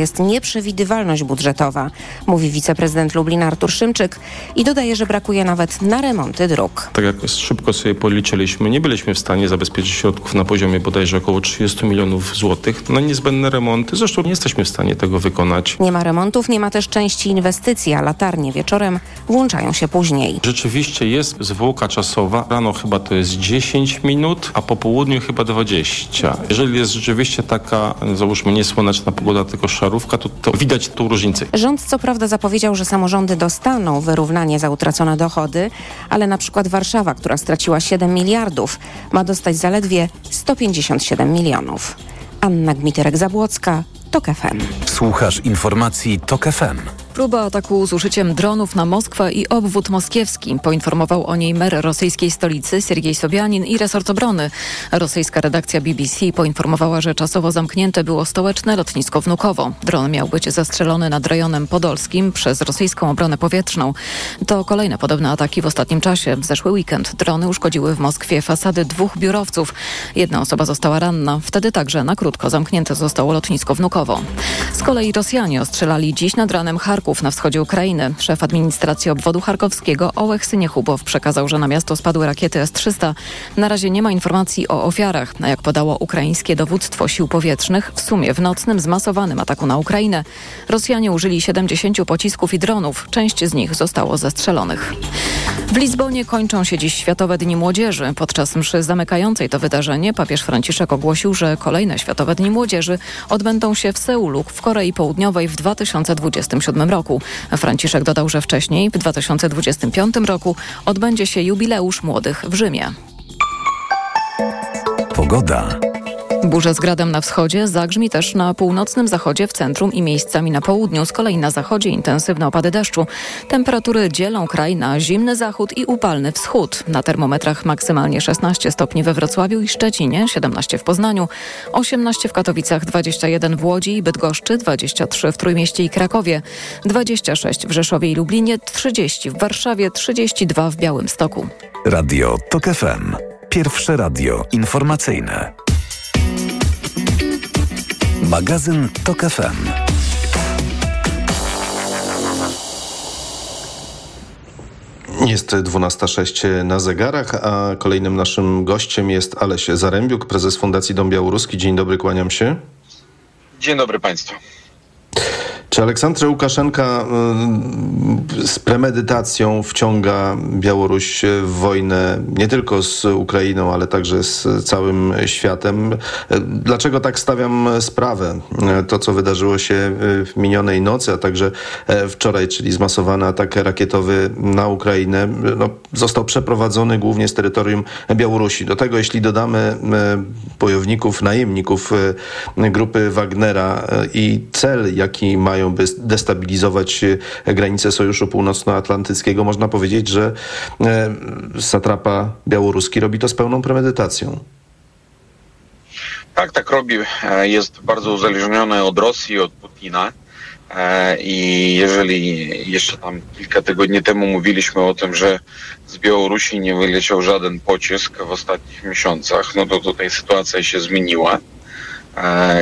jest nieprzewidywalność budżetowa, mówi wiceprezydent Lublin Artur Szymczyk i dodaje, że brakuje nawet na remonty dróg. Tak jak szybko sobie policzyliśmy, nie byliśmy w stanie zabezpieczyć środków na poziomie bodajże około 30 milionów złotych na niezbędne remonty. Zresztą nie jesteśmy w stanie tego wykonać. Nie ma remontów, nie ma też części inwestycji, a latarnie wieczorem włączają się później. Rzeczywiście jest zwłoka czasowa. Rano chyba to jest 10 minut, a po południu chyba 20. Jeżeli jest rzeczywiście taka, załóżmy, niesłoneczna pogoda, tylko to, to widać tą różnicę. Rząd co prawda zapowiedział, że samorządy dostaną wyrównanie za utracone dochody, ale na przykład Warszawa, która straciła 7 miliardów, ma dostać zaledwie 157 milionów. Anna Gmiterek-Zabłocka, TOK FM. Słuchasz informacji TOK FM. Próba ataku z użyciem dronów na Moskwę i obwód moskiewski. Poinformował o niej mer rosyjskiej stolicy Siergiej Sobianin i resort obrony. Rosyjska redakcja BBC poinformowała, że czasowo zamknięte było stołeczne lotnisko Wnukowo. Dron miał być zastrzelony nad rejonem podolskim przez rosyjską obronę powietrzną. To kolejne podobne ataki w ostatnim czasie. W zeszły weekend drony uszkodziły w Moskwie fasady dwóch biurowców. Jedna osoba została ranna. Wtedy także na krótko zamknięte zostało lotnisko Wnukowo. Z kolei Rosjanie ostrzelali dziś nad ranem Charków na wschodzie Ukrainy. Szef administracji obwodu charkowskiego Ołech Syniechubow przekazał, że na miasto spadły rakiety S-300. Na razie nie ma informacji o ofiarach. A jak podało ukraińskie dowództwo sił powietrznych, w sumie w nocnym zmasowanym ataku na Ukrainę Rosjanie użyli 70 pocisków i dronów. Część z nich zostało zestrzelonych. W Lizbonie kończą się dziś Światowe Dni Młodzieży. Podczas mszy zamykającej to wydarzenie papież Franciszek ogłosił, że kolejne Światowe Dni Młodzieży odbędą się w Seulu w Korei Południowej w 2027 roku. Franciszek dodał, że wcześniej w 2025 roku odbędzie się jubileusz młodych w Rzymie. Pogoda. Burze z gradem na wschodzie, zagrzmi też na północnym zachodzie, w centrum i miejscami na południu. Z kolei na zachodzie intensywne opady deszczu. Temperatury dzielą kraj na zimny zachód i upalny wschód. Na termometrach maksymalnie 16 stopni we Wrocławiu i Szczecinie, 17 w Poznaniu, 18 w Katowicach, 21 w Łodzi i Bydgoszczy, 23 w Trójmieście i Krakowie, 26 w Rzeszowie i Lublinie, 30 w Warszawie, 32 w Białymstoku. Radio TOK FM. Pierwsze radio informacyjne. Magazyn TOK FM. Jest 12.06 na zegarach, a kolejnym naszym gościem jest Aleś Zarębiuk, prezes Fundacji Dom Białoruski. Dzień dobry, kłaniam się. Dzień dobry Państwu. Czy Aleksandr Łukaszenka y, z premedytacją wciąga Białoruś w wojnę nie tylko z Ukrainą, ale także z całym światem? Dlaczego tak stawiam sprawę? To, co wydarzyło się w minionej nocy, a także wczoraj, czyli zmasowany atak rakietowy na Ukrainę, no, został przeprowadzony głównie z terytorium Białorusi. Do tego, jeśli dodamy bojowników, najemników grupy Wagnera i cel, jaki mają by destabilizować granice Sojuszu Północnoatlantyckiego, można powiedzieć, że satrapa białoruski robi to z pełną premedytacją. Tak, tak robi. Jest bardzo uzależniony od Rosji, od Putina. I jeżeli jeszcze tam kilka tygodni temu mówiliśmy o tym, że z Białorusi nie wyleciał żaden pocisk w ostatnich miesiącach, no to tutaj sytuacja się zmieniła.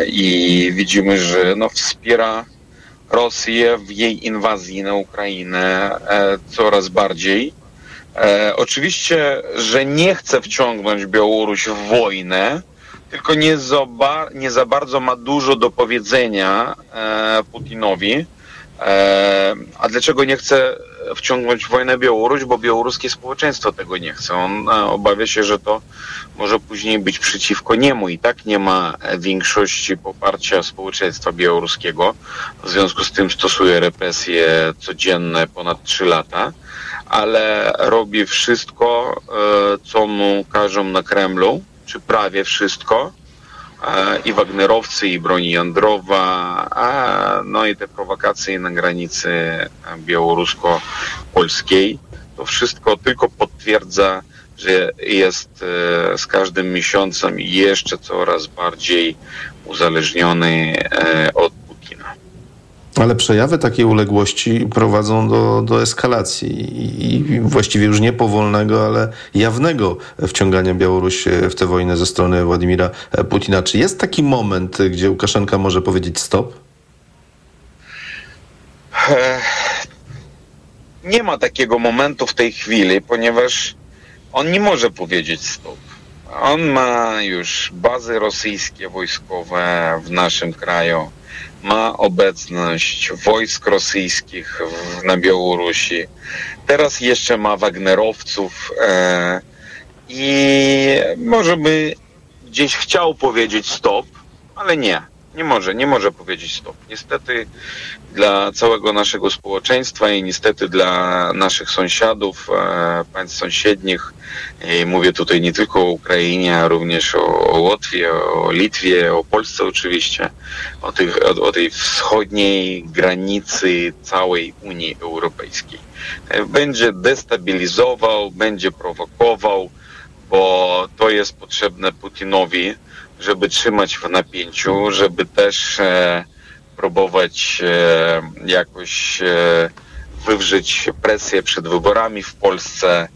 I widzimy, że no, wspiera Rosję w jej inwazji na Ukrainę e, coraz bardziej. E, oczywiście, że nie chce wciągnąć Białoruś w wojnę, tylko nie za, nie za bardzo ma dużo do powiedzenia e, Putinowi. A dlaczego nie chce wciągnąć w wojnę Białoruś? Bo białoruskie społeczeństwo tego nie chce. On e, obawia się, że to może później być przeciwko niemu i tak nie ma większości poparcia społeczeństwa białoruskiego. W związku z tym stosuje represje codzienne ponad 3 lata, ale robi wszystko, e, co mu każą na Kremlu, czy prawie wszystko i Wagnerowcy, i broni jądrowa, no i te prowokacje na granicy białorusko-polskiej. To wszystko tylko potwierdza, że jest e, z każdym miesiącem jeszcze coraz bardziej uzależniony e, od. Ale przejawy takiej uległości prowadzą do, do eskalacji i właściwie już nie powolnego, ale jawnego wciągania Białorusi w tę wojnę ze strony Władimira Putina. Czy jest taki moment, gdzie Łukaszenka może powiedzieć stop? nie ma takiego momentu w tej chwili, ponieważ on nie może powiedzieć stop. On ma już bazy rosyjskie wojskowe w naszym kraju, ma obecność wojsk rosyjskich w, na Białorusi. Teraz jeszcze ma Wagnerowców e, i może by gdzieś chciał powiedzieć stop, ale nie. Nie może, nie może powiedzieć stop. Niestety dla całego naszego społeczeństwa i niestety dla naszych sąsiadów, e, państw sąsiednich, i mówię tutaj nie tylko o Ukrainie, a również o, o Łotwie, o Litwie, o Polsce oczywiście, o, tych, o, o tej wschodniej granicy całej Unii Europejskiej. E, będzie destabilizował, będzie prowokował, bo to jest potrzebne Putinowi, żeby trzymać w napięciu, żeby też e, próbować e, jakoś e, wywrzeć presję przed wyborami w Polsce.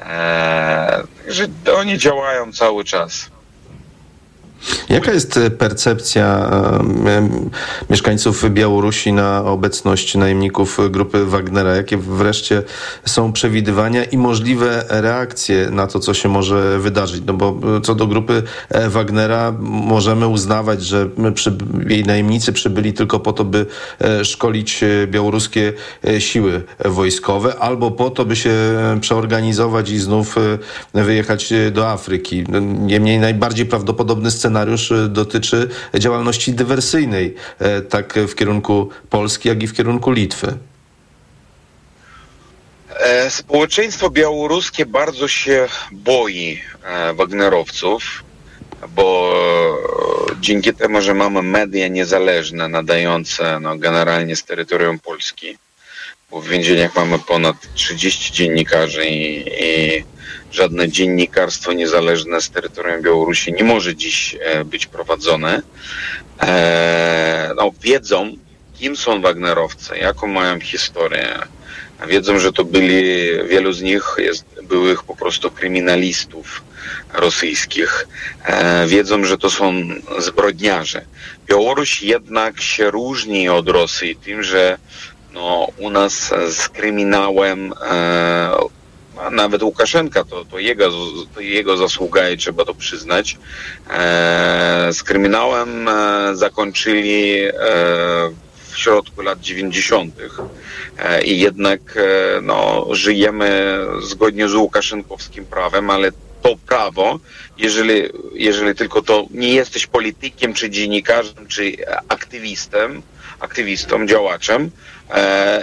E, że oni działają cały czas. Jaka jest e, percepcja mieszkańców Białorusi na obecność najemników grupy Wagnera? Jakie wreszcie są przewidywania i możliwe reakcje na to, co się może wydarzyć? No bo e, co do grupy e, Wagnera możemy uznawać, że przy, jej najemnicy przybyli tylko po to, by szkolić białoruskie siły wojskowe, albo po to, by się przeorganizować i znów wyjechać do Afryki. No, niemniej najbardziej prawdopodobny scenariusz scenariusz y, dotyczy działalności dywersyjnej, e, tak w kierunku Polski, jak i w kierunku Litwy. E, społeczeństwo białoruskie bardzo się boi e, Wagnerowców, bo dzięki temu, że mamy media niezależne nadające no, generalnie z terytorium Polski, bo w więzieniach mamy ponad 30 dziennikarzy i, i żadne dziennikarstwo niezależne z terytorium Białorusi nie może dziś e, być prowadzone. E, no, wiedzą, kim są Wagnerowcy, jaką mają historię. Wiedzą, że to byli, wielu z nich jest byłych po prostu kryminalistów rosyjskich. E, wiedzą, że to są zbrodniarze. Białoruś jednak się różni od Rosji tym, że no, u nas z kryminałem a nawet Łukaszenka, to, to, jego, to jego zasługa i trzeba to przyznać. E, z kryminałem e, zakończyli e, w środku lat 90. E, i jednak e, no, żyjemy zgodnie z łukaszenkowskim prawem, ale to prawo, jeżeli, jeżeli tylko to nie jesteś politykiem, czy dziennikarzem, czy aktywistą, aktywistą, działaczem, e,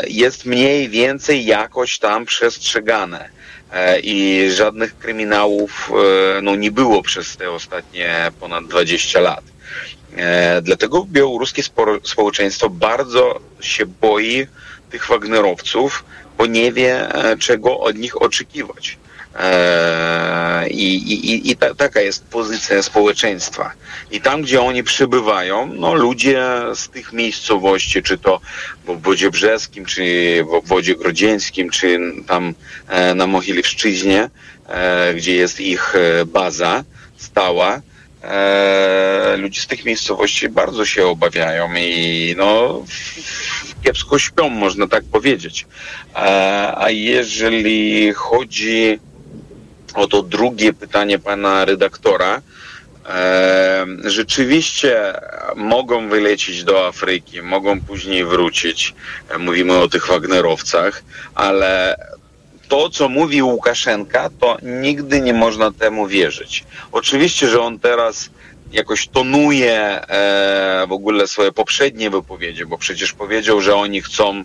jest mniej więcej jakoś tam przestrzegane. E, i żadnych kryminałów e, no, nie było przez te ostatnie ponad 20 lat. E, dlatego białoruskie społeczeństwo bardzo się boi tych Wagnerowców, bo nie wie, czego od nich oczekiwać. Eee, I, i, i ta, taka jest pozycja społeczeństwa. I tam, gdzie oni przybywają, no ludzie z tych miejscowości, czy to w obwodzie brzeskim, czy w obwodzie grodzieńskim, czy tam e, na Mogilewszczyźnie, e, gdzie jest ich e, baza stała, ludzie z tych miejscowości bardzo się obawiają i no kiepsko śpią, można tak powiedzieć. A jeżeli chodzi Oto drugie pytanie pana redaktora. E, rzeczywiście mogą wylecieć do Afryki, mogą później wrócić. E, mówimy o tych Wagnerowcach, ale to, co mówi Łukaszenka, to nigdy nie można temu wierzyć. Oczywiście, że on teraz jakoś tonuje e, w ogóle swoje poprzednie wypowiedzi, bo przecież powiedział, że oni chcą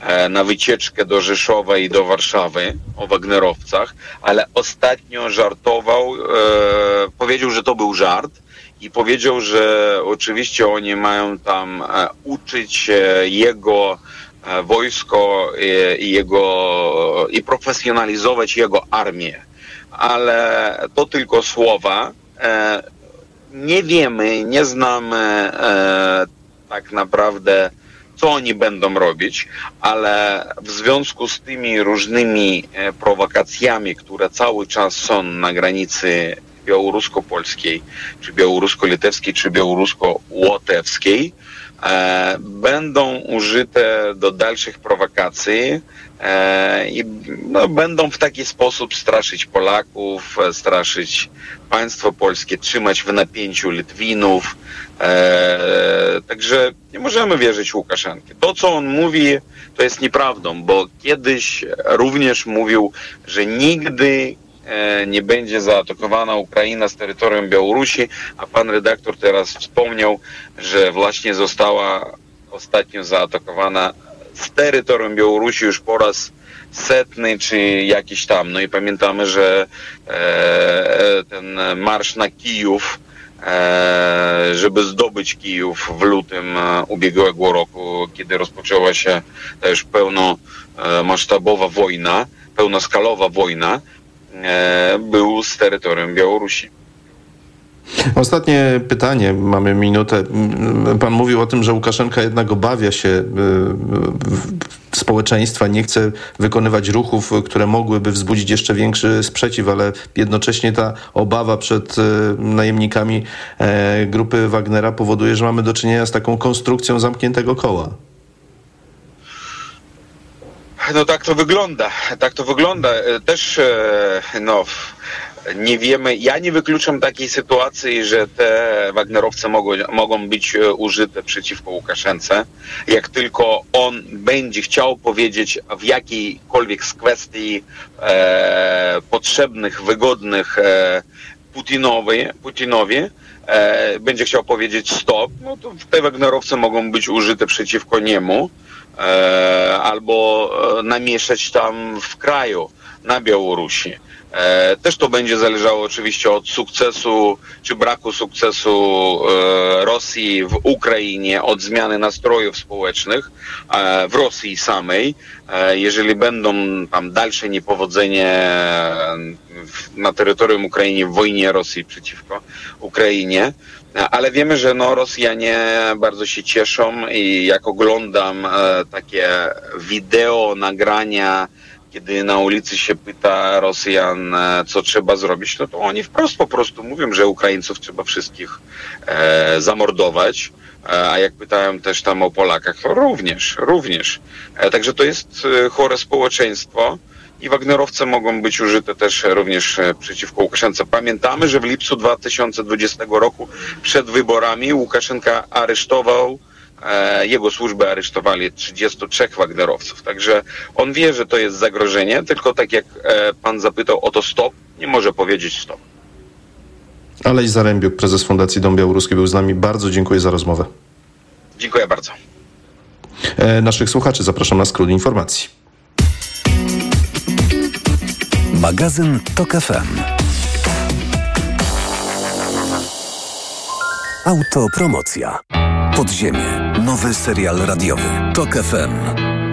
e, na wycieczkę do Rzeszowa i do Warszawy o Wagnerowcach, ale ostatnio żartował, e, powiedział, że to był żart i powiedział, że oczywiście oni mają tam uczyć jego wojsko i, jego i profesjonalizować jego armię. Ale to tylko słowa nie wiemy, nie znamy e, tak naprawdę, co oni będą robić, ale w związku z tymi różnymi e, prowokacjami, które cały czas są na granicy białorusko-polskiej, czy białorusko-litewskiej, czy białorusko-łotewskiej, e, będą użyte do dalszych prowokacji i no, będą w taki sposób straszyć Polaków, e, straszyć państwo polskie, trzymać w napięciu Litwinów. E, także nie możemy wierzyć Łukaszenki. To, co on mówi, to jest nieprawdą, bo kiedyś również mówił, że nigdy e, nie będzie zaatakowana Ukraina z terytorium Białorusi, a pan redaktor teraz wspomniał, że właśnie została ostatnio zaatakowana z terytorium Białorusi już po raz setny czy jakiś tam. No i pamiętamy, że e, ten marsz na Kijów, e, żeby zdobyć Kijów w lutym e, ubiegłego roku, kiedy rozpoczęła się ta już pełnomasштabowa wojna, pełnoskalowa wojna, e, był z terytorium Białorusi. Ostatnie pytanie, mamy minutę. Pan mówił o tym, że Łukaszenka jednak obawia się y, społeczeństwa, nie chce wykonywać ruchów, które mogłyby wzbudzić jeszcze większy sprzeciw, ale jednocześnie ta obawa przed y, najemnikami e, grupy Wagnera powoduje, że mamy do czynienia z taką konstrukcją zamkniętego koła. No tak to wygląda, tak to wygląda. E, Też e, no, nie wiemy, ja nie wykluczam takiej sytuacji, że te Wagnerowce mogą, mogą być e, użyte przeciwko Łukaszence. Jak tylko on będzie chciał powiedzieć w jakiejkolwiek z kwestii e, potrzebnych, wygodnych e, Putinowi, Putinowi e, będzie chciał powiedzieć stop, no to te Wagnerowce mogą być użyte przeciwko niemu e, albo e, namieszać tam w kraju, na Białorusi. E, też to będzie zależało oczywiście od sukcesu czy braku sukcesu e, Rosji w Ukrainie, od zmiany nastrojów społecznych e, w Rosji samej. Jeżeli będą tam dalsze niepowodzenie na terytorium Ukrainy w wojnie Rosji przeciwko Ukrainie, ale wiemy, że no, Rosjanie bardzo się cieszą i jak oglądam takie wideo, nagrania, kiedy na ulicy się pyta Rosjan, e, co trzeba zrobić, no to oni wprost po prostu mówią, że Ukraińców trzeba wszystkich e, zamordować. E, A jak pytałem też tam o Polakach, to również, również. E, Także to jest chore społeczeństwo i Wagnerowce mogą być użyte też również przeciwko Łukaszence. Pamiętamy, że w lipcu 2020 roku przed wyborami Łukaszenka aresztował jego służby aresztowali 33 Wagnerowców. Także on wie, że to jest zagrożenie, tylko tak jak e, pan zapytał o to stop, nie może powiedzieć stop. Alej Zarębiuk, prezes Fundacji Dom Białoruski był z nami. Bardzo dziękuję za rozmowę. Dziękuję bardzo. E, naszych słuchaczy zapraszam na skrót informacji. Magazyn TOK FM. Autopromocja. Podziemie. Nowy serial radiowy. TOK FM.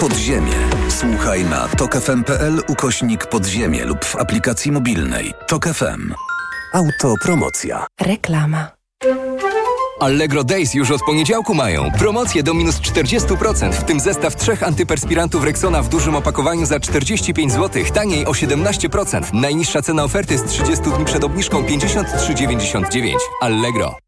Podziemie. Słuchaj na tokefm.pl ukośnik podziemie lub w aplikacji mobilnej. TOK FM. Autopromocja. Reklama. Allegro Days już od poniedziałku mają. Promocje do minus 40%, w tym zestaw trzech antyperspirantów Rexona w dużym opakowaniu za 45 zł, taniej o 17%. Najniższa cena oferty z 30 dni przed obniżką 53,99. Allegro.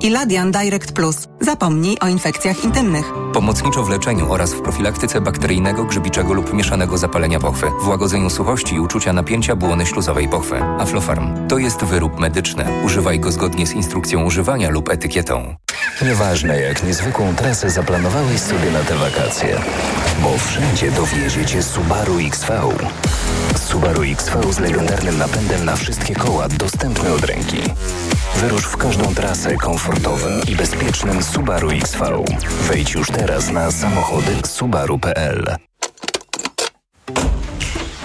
Iladian Direct Plus. Zapomnij o infekcjach intymnych. Pomocniczo w leczeniu oraz w profilaktyce bakteryjnego, grzybiczego lub mieszanego zapalenia pochwy, w łagodzeniu suchości i uczucia napięcia błony śluzowej pochwy. Aflofarm to jest wyrób medyczny. Używaj go zgodnie z instrukcją używania lub etykietą. Nieważne jak niezwykłą trasę zaplanowałeś sobie na te wakacje, bo wszędzie dowiezie cię Subaru XV. Subaru XV z legendarnym napędem na wszystkie koła dostępny od ręki. Wyrusz w każdą trasę komfortowym i bezpiecznym Subaru XV. Wejdź już teraz na samochody subaru.pl.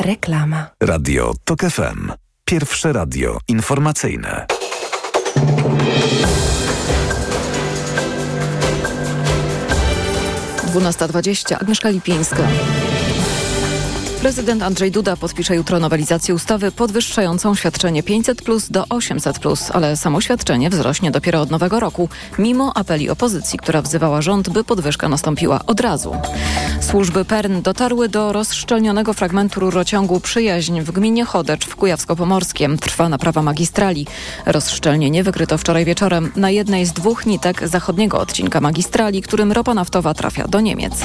Reklama. Radio TOK FM. Pierwsze radio informacyjne. Dwunasta dwadzieścia. Agnieszka Lipińska. Prezydent Andrzej Duda podpisze jutro nowelizację ustawy podwyższającą świadczenie 500 plus do 800 plus, ale samo świadczenie wzrośnie dopiero od nowego roku, mimo apeli opozycji, która wzywała rząd, by podwyżka nastąpiła od razu. Służby PERN dotarły do rozszczelnionego fragmentu rurociągu Przyjaźń w gminie Chodecz w Kujawsko-Pomorskiem. Trwa naprawa magistrali. Rozszczelnienie wykryto wczoraj wieczorem na jednej z dwóch nitek zachodniego odcinka magistrali, którym ropa naftowa trafia do Niemiec.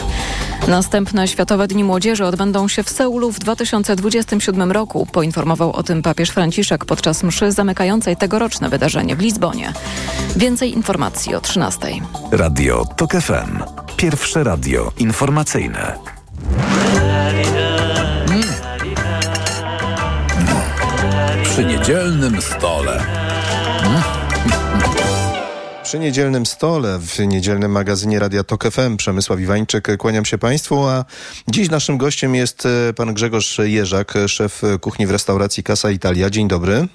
Następne Światowe Dni Młodzieży odbędą się w Seulu w 2027 roku. Poinformował o tym papież Franciszek podczas mszy zamykającej tegoroczne wydarzenie w Lizbonie. Więcej informacji o 13. Radio TOK FM. Pierwsze radio informacyjne. Przy niedzielnym stole. Przy niedzielnym stole, w niedzielnym magazynie Radia Tok FM Przemysław Iwańczyk, kłaniam się Państwu, a dziś naszym gościem jest e, pan Grzegorz Jerzak, szef kuchni w restauracji Casa Italia. Dzień dobry.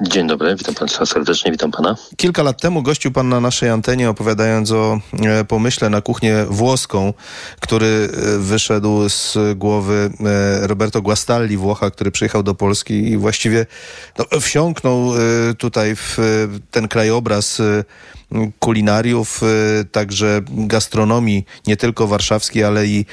Dzień dobry, witam Państwa serdecznie, witam Pana. Kilka lat temu gościł Pan na naszej antenie opowiadając o e, pomyśle na kuchnię włoską, który e, wyszedł z głowy Roberto Guastalli, Włocha, który przyjechał do Polski i właściwie no, wsiąknął tutaj w ten krajobraz kulinariów, także gastronomii, nie tylko warszawskiej, ale i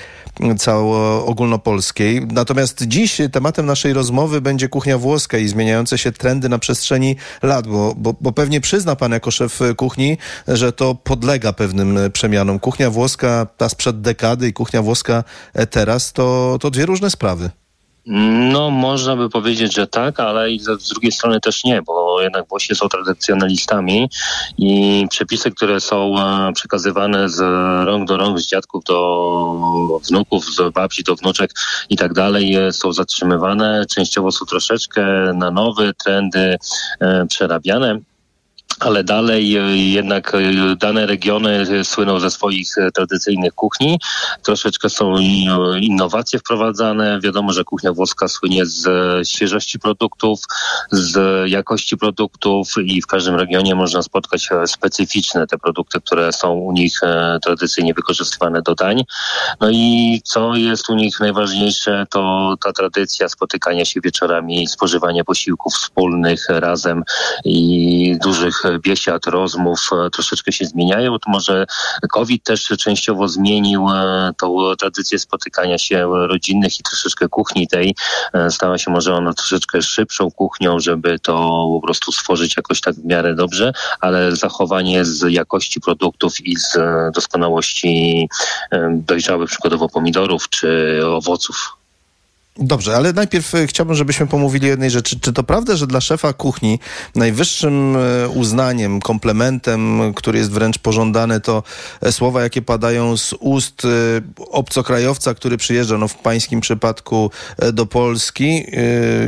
cało ogólnopolskiej. Natomiast dziś tematem naszej rozmowy będzie kuchnia włoska i zmieniające się trendy na przestrzeni lat, bo, bo, bo pewnie przyzna pan jako szef kuchni, że to podlega pewnym przemianom. Kuchnia włoska ta sprzed dekady i kuchnia włoska teraz to, to dwie różne sprawy. No, można by powiedzieć, że tak, ale i z drugiej strony też nie, bo jednak Włosi są tradycjonalistami i przepisy, które są e, przekazywane z rąk do rąk, z dziadków do wnuków, z babci do wnuczek i tak dalej, e, są zatrzymywane. Częściowo są troszeczkę na nowe trendy e, przerabiane ale dalej e, jednak e, dane regiony słyną ze swoich e, tradycyjnych kuchni. Troszeczkę są innowacje wprowadzane. Wiadomo, że kuchnia włoska słynie z świeżości produktów, z jakości produktów i w każdym regionie można spotkać specyficzne te produkty, które są u nich tradycyjnie wykorzystywane do dań. No i co jest u nich najważniejsze, to ta tradycja spotykania się wieczorami, spożywania posiłków wspólnych razem i dużych biesiad, rozmów e, troszeczkę się zmieniają. To może COVID też częściowo zmienił e, tą tradycję spotykania się rodzinnych i troszeczkę kuchni tej. E, stała się może ona troszeczkę szybszą kuchnią, żeby to po prostu stworzyć jakoś tak w miarę dobrze, ale zachowanie z jakości produktów i z doskonałości dojrzałych przykładowo pomidorów czy owoców. Dobrze, ale najpierw e, chciałbym, żebyśmy pomówili o jednej rzeczy. Czy to prawda, że dla szefa kuchni najwyższym e, uznaniem, komplementem, który jest wręcz pożądany, to e, słowa, jakie padają z ust obcokrajowca, który przyjeżdża, no w pańskim przypadku do Polski,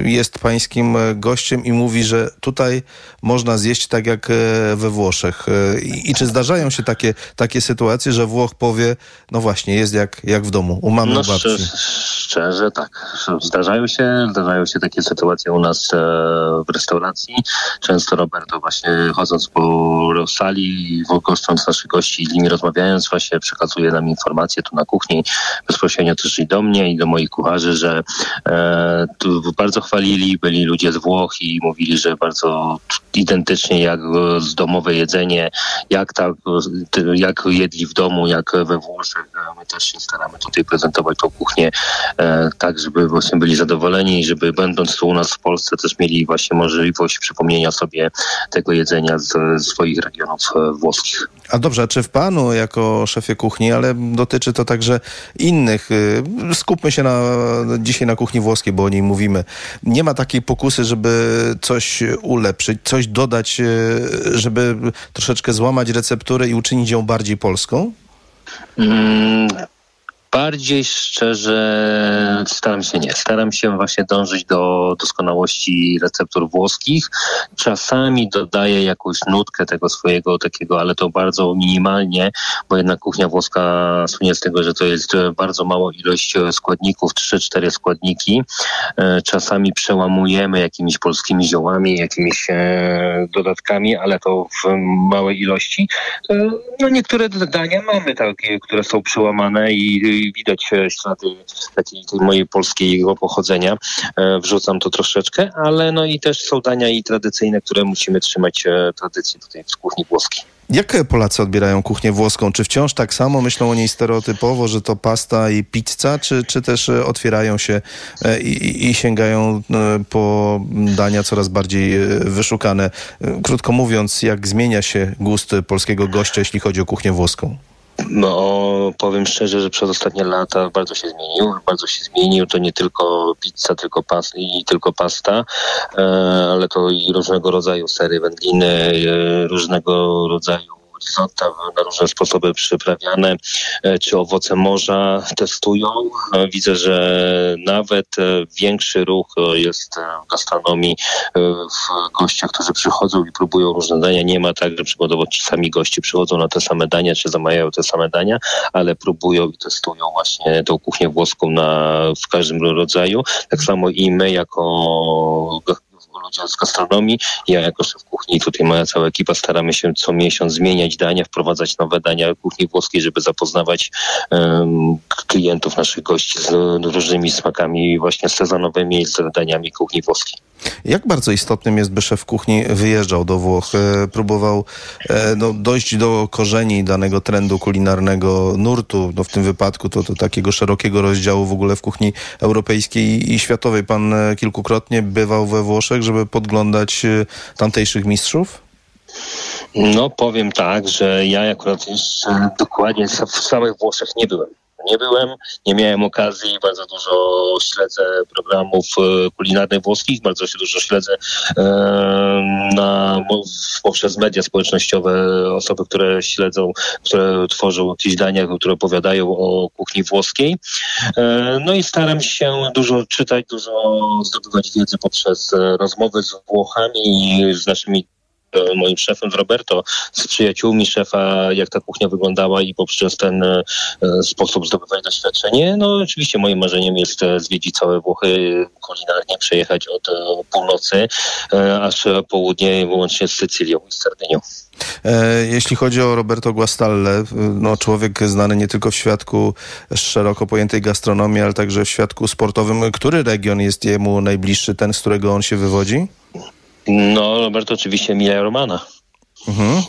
jest pańskim gościem i mówi, że tutaj można zjeść tak jak we Włoszech. I, i czy zdarzają się takie, takie sytuacje, że Włoch powie, no właśnie, jest jak, jak w domu, u mamy no, babci? Szczerze, tak. Zdarzają się, zdarzają się takie sytuacje u nas e, w restauracji. Często Roberto właśnie chodząc po sali, goszcząc naszych gości, z nimi rozmawiając, właśnie przekazuje nam informacje tu na kuchni, bezpośrednio też i do mnie i do moich kucharzy, że e, tu bardzo chwalili, byli ludzie z Włoch i mówili, że bardzo identycznie jak z domowe jedzenie, jak, tak, jak jedli w domu, jak we Włoszech. My też się staramy tutaj prezentować tą kuchnię e, tak, żeby właśnie byli zadowoleni żeby będąc tu u nas w Polsce też mieli właśnie możliwość przypomnienia sobie tego jedzenia z, swoich regionów e, włoskich. A dobrze, czy w panu jako szefie kuchni, ale dotyczy to także innych, y, skupmy się na, dzisiaj na kuchni włoskiej, bo o niej mówimy, nie ma takiej pokusy, żeby coś ulepszyć, coś dodać, y, żeby troszeczkę złamać recepturę i uczynić ją bardziej polską? Mm, bardziej szczerze staram się nie. Staram się właśnie dążyć do doskonałości receptur włoskich. Czasami dodaję jakąś nutkę tego swojego takiego, ale to bardzo minimalnie, bo jednak kuchnia włoska słynie z tego, że to jest bardzo mała ilość składników, 3-4 składniki. E, czasami przełamujemy jakimiś polskimi ziołami, jakimiś e, dodatkami, ale to w małej ilości. E, no niektóre dania mamy takie, które są przełamane i widać e, ślady takiej mojej polskiego pochodzenia. E, wrzucam to troszeczkę, ale no i też są dania i tradycyjne, które musimy trzymać e, tradycji tutaj w kuchni włoskiej. Jak Polacy odbierają kuchnię włoską? Czy wciąż tak samo myślą o niej stereotypowo, że to pasta i pizza, czy, czy też otwierają się i, i sięgają po dania coraz bardziej wyszukane? Krótko mówiąc, jak zmienia się gust polskiego gościa, jeśli chodzi o kuchnię włoską? No, powiem szczerze, że przez ostatnie lata bardzo się zmienił. Bardzo się zmienił. To nie tylko pizza, tylko pas i tylko pasta, e, ale to i różnego rodzaju sery wędliny, e, różnego rodzaju risotto na różne sposoby przyprawiane, e, czy owoce morza testują. E, widzę, że nawet e, większy ruch jest w gastronomii w gościach, którzy przychodzą i próbują różne dania. Nie ma tak, że przykładowo ci sami goście przychodzą na te same dania, czy zamawiają te same dania, ale próbują i testują właśnie tą kuchnię włoską na, w każdym rodzaju. Tak samo i my jako ludzie z gastronomii. Ja jako szef kuchni, tutaj moja cała ekipa staramy się co miesiąc zmieniać dania, wprowadzać nowe dania kuchni włoskiej, żeby zapoznawać um, klientów, naszych gości z różnymi smakami właśnie sezonowymi i z daniami kuchni włoskiej. Jak bardzo istotnym jest, by szef kuchni wyjeżdżał do Włoch, e, próbował e, no, dojść do korzeni danego trendu kulinarnego nurtu, no, w tym wypadku to, to takiego szerokiego rozdziału w ogóle w kuchni europejskiej i światowej. Pan e, kilkukrotnie bywał we Włoszech, żeby podglądać tamtejszych mistrzów? No powiem tak, że ja akurat jeszcze dokładnie w samych Włoszech nie byłem nie byłem, nie miałem okazji, bardzo dużo śledzę programów e, kulinarnych włoskich, bardzo się dużo śledzę e, na, poprzez media społecznościowe, osoby, które śledzą, które tworzą jakieś dania, które opowiadają o kuchni włoskiej. E, no i staram się dużo czytać, dużo zdobywać wiedzy poprzez rozmowy z Włochami, z naszymi moim szefem, Roberto, z przyjaciółmi szefa, jak ta kuchnia wyglądała i poprzez ten e, sposób zdobywać doświadczenie. No oczywiście moim marzeniem jest e, zwiedzić całe Włochy kulinarnie, przejechać od e, północy aż południe, wyłącznie z Sycylią i Sardynią. Jeśli chodzi o Roberto Guastalle, no człowiek znany nie tylko w świadku szeroko pojętej gastronomii, ale także w świadku sportowym. Który region jest jemu najbliższy, ten, z którego on się wywodzi? No, Robert oczywiście Emilia Romana. Mhm.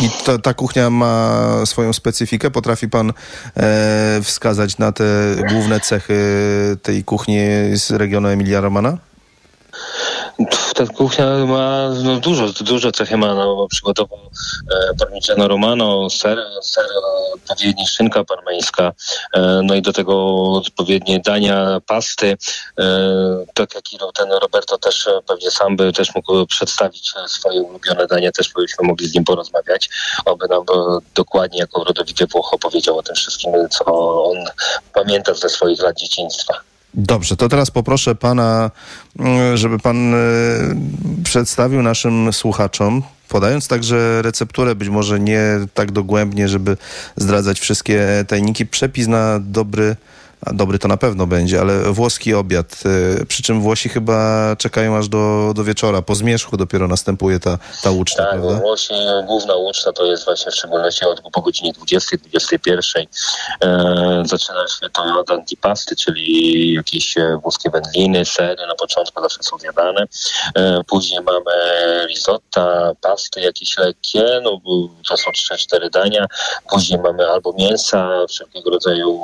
I ta, ta, kuchnia ma swoją specyfikę. Potrafi pan e, wskazać na te główne cechy tej kuchni z regionu Emilia Romana? Ta kuchnia ma no, dużo, dużo cechy ma. No, przygotował e, parmigiano romano, ser, ser odpowiedni szynka parmeńska, e, no i do tego odpowiednie dania, pasty. E, tak jak i ten Roberto też e, pewnie sam by też mógł przedstawić e, swoje ulubione dania, też byśmy mogli z nim porozmawiać, aby nam e, dokładnie jako rodowicie Włoch opowiedział o tym wszystkim, co on pamięta ze swoich lat dzieciństwa. Dobrze, to teraz poproszę pana, mm, żeby pan e, przedstawił naszym słuchaczom, podając także recepturę, być może nie tak dogłębnie, żeby zdradzać wszystkie tajniki, przepis na dobry, dobry to na pewno będzie, ale włoski obiad. e, Przy czym Włosi chyba czekają aż do, do wieczora. Po zmierzchu dopiero następuje ta, ta uczta, Tak, prawda? właśnie główna uczta to jest właśnie w szczególności od po godzinie 20, 21. E, zaczyna się to od antipasty, czyli jakieś e, włoskie wędliny, sery na początku zawsze są zjadane. E, później mamy risotta, pasty jakieś lekkie, no to są 3-4 dania. Później mamy albo mięsa, wszelkiego rodzaju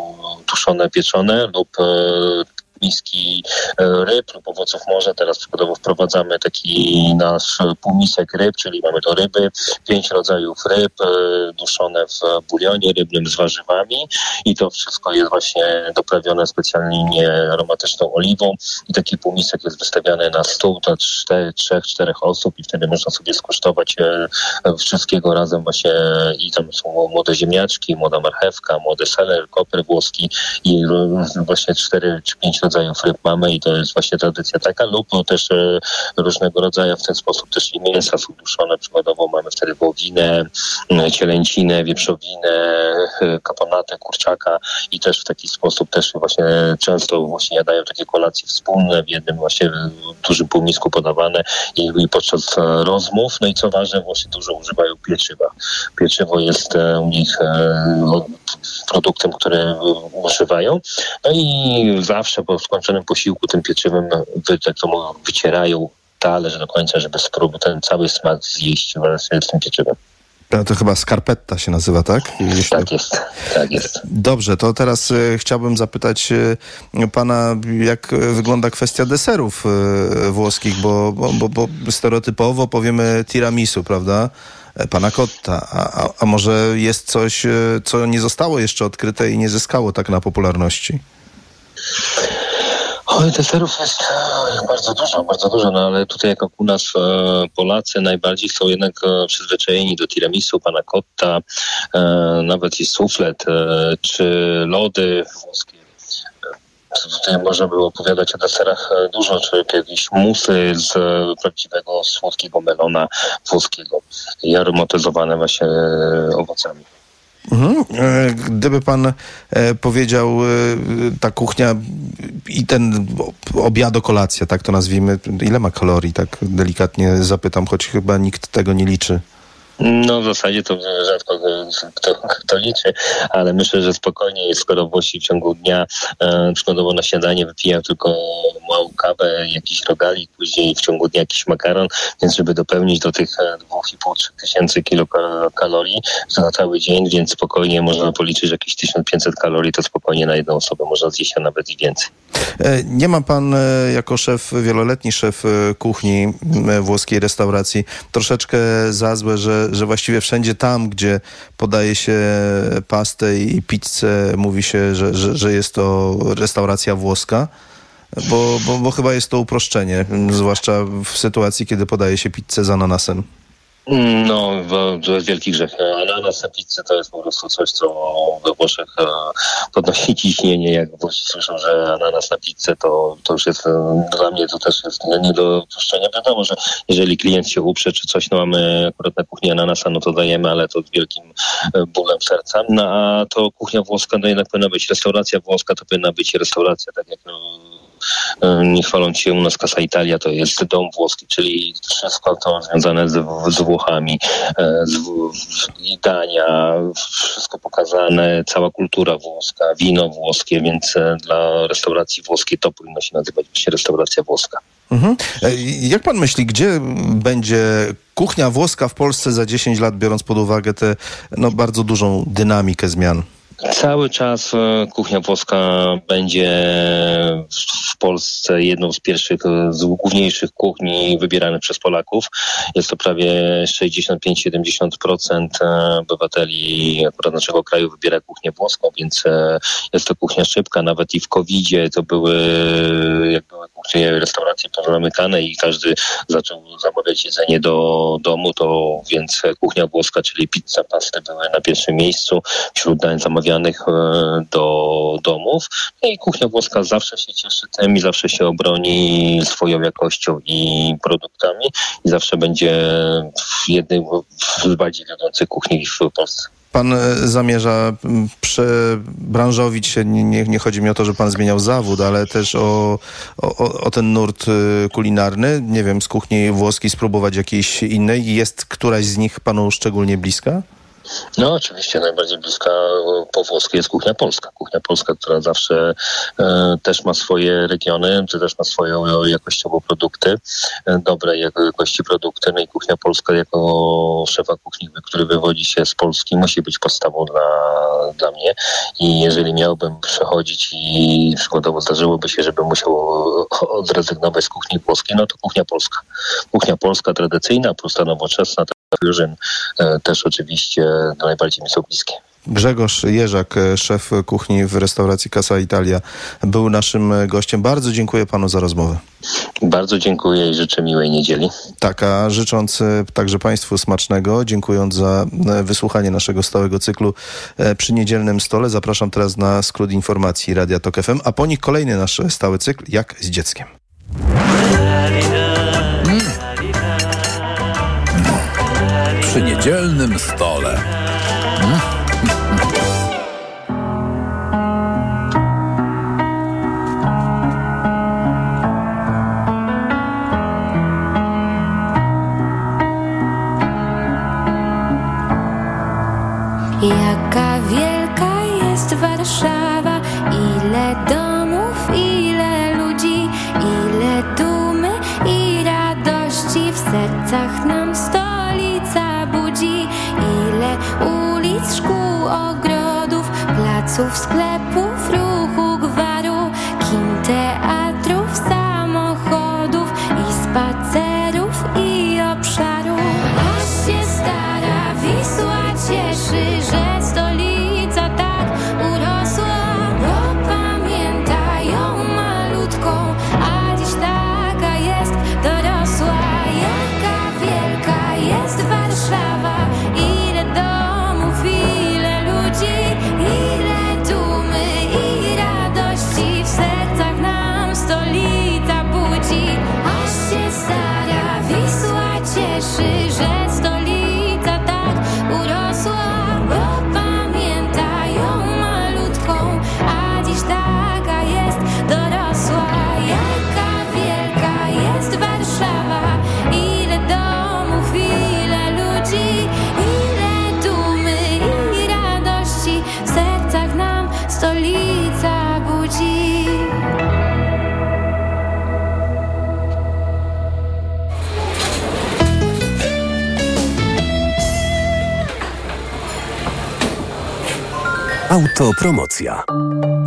tuszone, pieczone lub e, miski e, ryb lub owoców morza. Teraz przykładowo wprowadzamy taki nasz półmisek ryb, czyli mamy to ryby, pięć rodzajów ryb e, duszone w bulionie rybnym z warzywami. I to wszystko jest właśnie doprawione specjalnie aromatyczną oliwą. I taki półmisek jest wystawiany na stół dla trzech, czterech osób i wtedy można sobie skosztować e, wszystkiego razem właśnie. I tam są młode ziemniaczki, młoda marchewka, młody seler, koper włoski i właśnie cztery czy pięć rodzajów ryb mamy i to jest właśnie tradycja taka lub no też e, różnego rodzaju w ten sposób też i mięsa są duszone, przykładowo mamy wtedy wołowinę, cielęcinę, wieprzowinę, e, kaponatę, kurczaka i też w taki sposób też właśnie często właśnie jadają takie kolacje wspólne w jednym właśnie e, dużym półmisku podawane i, i podczas rozmów, no i co ważne właśnie dużo używają pieczywa. Pieczywo jest u nich produktem, który e, używają. No i zawsze po skończonym posiłku tym pieczywem tak mówią, wycierają talerz do końca, żeby spróbować ten cały smak zjeść właśnie z tym pieczywem. To chyba skarpetta się nazywa, tak? Jeśli... Tak jest, tak jest. Dobrze, to teraz e, chciałbym zapytać e, pana, jak wygląda kwestia deserów włoskich, bo, bo, bo, bo stereotypowo powiemy tiramisu, prawda? E, Pana cotta, a, a, a może jest coś, e, co nie zostało jeszcze odkryte i nie zyskało tak na popularności? Oj, deserów jest e, bardzo dużo, bardzo dużo, no ale tutaj jak u nas Polacy najbardziej są jednak przyzwyczajeni do tiramisu, pana cotta, e, nawet i suflet, czy lody włoskie. Tutaj można było opowiadać o deserach e, dużo, czy jakieś musy z e, prawdziwego słodkiego melona włoskiego i aromatyzowane właśnie e, owocami. Mhm. Gdyby pan powiedział, ta kuchnia i ten o- obiado, kolacja, tak to nazwijmy, ile ma kalorii, tak delikatnie zapytam, choć chyba nikt tego nie liczy. No w zasadzie to rzadko kto, kto liczy, ale myślę, że spokojnie skoro Włosi w ciągu dnia e, przykładowo na śniadanie wypijają tylko małą kawę, jakiś rogalik, później w ciągu dnia jakiś makaron, więc żeby dopełnić do tych e, 2,5-3 tysięcy kilokalorii na cały dzień, więc spokojnie można policzyć, że jakieś 1500 kalorii to spokojnie na jedną osobę można zjeść, a nawet i więcej. E, Nie ma pan e, jako szef, wieloletni szef e, kuchni włoskiej restauracji troszeczkę za złe, że, że właściwie wszędzie tam, gdzie podaje się pastę i pizzę, mówi się, że, że, że jest to restauracja włoska? Bo, bo, bo chyba jest to uproszczenie, zwłaszcza w sytuacji, kiedy podaje się pizzę z ananasem. No, to jest wielki grzech. Ananas na pizzę to jest po prostu coś, co we Włoszech e, podnosi ciśnienie. Jak Włosi słyszą, że ananas na pizzę, to, to już jest e, dla mnie to też jest nie- do dopuszczenia. Wiadomo, że jeżeli klient się uprze czy coś, no mamy akurat na kuchni ananasa, no to dajemy, ale to z wielkim e, bólem serca. No a to kuchnia włoska, no jednak powinna być restauracja włoska, to powinna być restauracja, tak jak no, nie chwaląc się u nas Casa Italia, to jest dom włoski, czyli wszystko to związane z, z Włochami, e, z, z, dania, wszystko pokazane, cała kultura włoska, wino włoskie, więc e, dla restauracji włoskiej to powinno się nazywać właśnie restauracja włoska. Mhm. E, Jak pan myśli, gdzie będzie kuchnia włoska w Polsce za 10 lat, biorąc pod uwagę tę no, bardzo dużą dynamikę zmian? Cały czas e, kuchnia włoska będzie w Polsce jedną z pierwszych, e, z główniejszych kuchni wybieranych przez Polaków. Jest to prawie 65-70% e, obywateli akurat naszego kraju wybiera kuchnię włoską, więc jest to kuchnia szybka. Nawet i w COVID-zie to były, jak były kuchnie restauracje pozamykane i każdy zaczął zamawiać jedzenie do domu, to więc kuchnia włoska, czyli pizza, pasty były na pierwszym miejscu wśród dań zamawianych e, do domów. No I kuchnia włoska zawsze się cieszy tym i zawsze się obroni swoją jakością i produktami i zawsze będzie w jednej z bardziej wiodących kuchni w Polsce. Pan e, zamierza przebranżowić się, nie, nie, chodzi mi o to, że pan zmieniał zawód, ale też o, o, o, ten nurt e, kulinarny. Nie wiem, z kuchni włoskiej spróbować jakiejś innej. Jest któraś z nich panu szczególnie bliska? No oczywiście najbardziej bliska po włoskiej jest kuchnia polska. Kuchnia polska, która zawsze e, też ma swoje regiony, czy też ma swoje jakościowo produkty, e, dobre jakości produkty. No i kuchnia polska jako szefa kuchni, który wywodzi się z Polski, musi być podstawą dla, dla mnie. I jeżeli miałbym przechodzić i przykładowo zdarzyłoby się, żebym musiał odrezygnować z kuchni włoskiej, no to kuchnia polska. Kuchnia polska tradycyjna, prosta nowoczesna, Fusion e, też oczywiście najbardziej mi są bliskie. Grzegorz Jerzak, e, szef kuchni w restauracji Casa Italia, był naszym gościem. Bardzo dziękuję panu za rozmowę. Bardzo dziękuję i życzę miłej niedzieli. Tak, a życząc e, także państwu smacznego, dziękując za wysłuchanie naszego stałego cyklu przy niedzielnym stole, zapraszam teraz na skrót informacji Radia Tok FM, a po nich kolejny nasz stały cykl, jak z dzieckiem. Przy niedzielnym stole. Jaka wielka jest Warszawa, ile domów, ile ludzi, ile dumy i radości w sercach nam stolica czasu w sklepu. Autopromocja.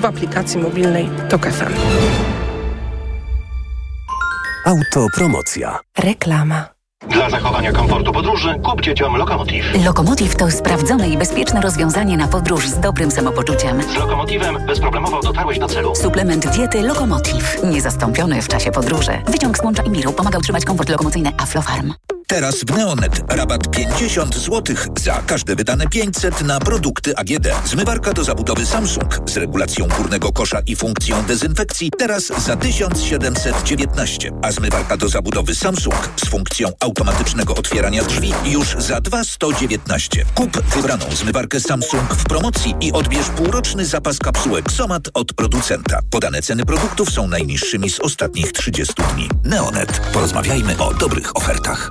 w aplikacji mobilnej Tok FM. Autopromocja. Reklama. Dla zachowania komfortu podróży kup dzieciom Lokomotiv. Lokomotiv to sprawdzone i bezpieczne rozwiązanie na podróż z dobrym samopoczuciem. Z Lokomotivem bezproblemowo dotarłeś do celu. Suplement diety Lokomotiv. Niezastąpiony w czasie podróży. Wyciąg z łącza Imiru pomaga utrzymać komfort lokomocyjny Aflofarm. Teraz w Neonet rabat 50 zł za każde wydane 500 na produkty AGD. Zmywarka do zabudowy Samsung z regulacją górnego kosza i funkcją dezynfekcji teraz za 1719, a zmywarka do zabudowy Samsung z funkcją automatycznego otwierania drzwi już za 2119. Kup wybraną zmywarkę Samsung w promocji i odbierz półroczny zapas kapsułek Somat od producenta. Podane ceny produktów są najniższymi z ostatnich 30 dni. Neonet. Porozmawiajmy o dobrych ofertach.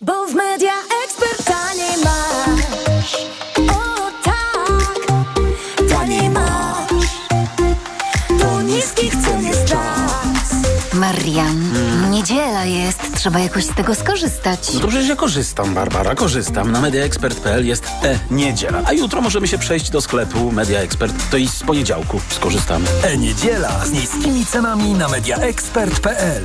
Bo w media ekspert taniej masz. O tak, taniej masz. Po niskich cen jest czas. Marian, niedziela jest, trzeba jakoś z tego skorzystać. No to przecież ja korzystam, Barbara, korzystam. Na mediaexpert.pl jest e-niedziela. A jutro możemy się przejść do sklepu Media Expert. To i z poniedziałku skorzystamy. E-niedziela z niskimi cenami na mediaexpert.pl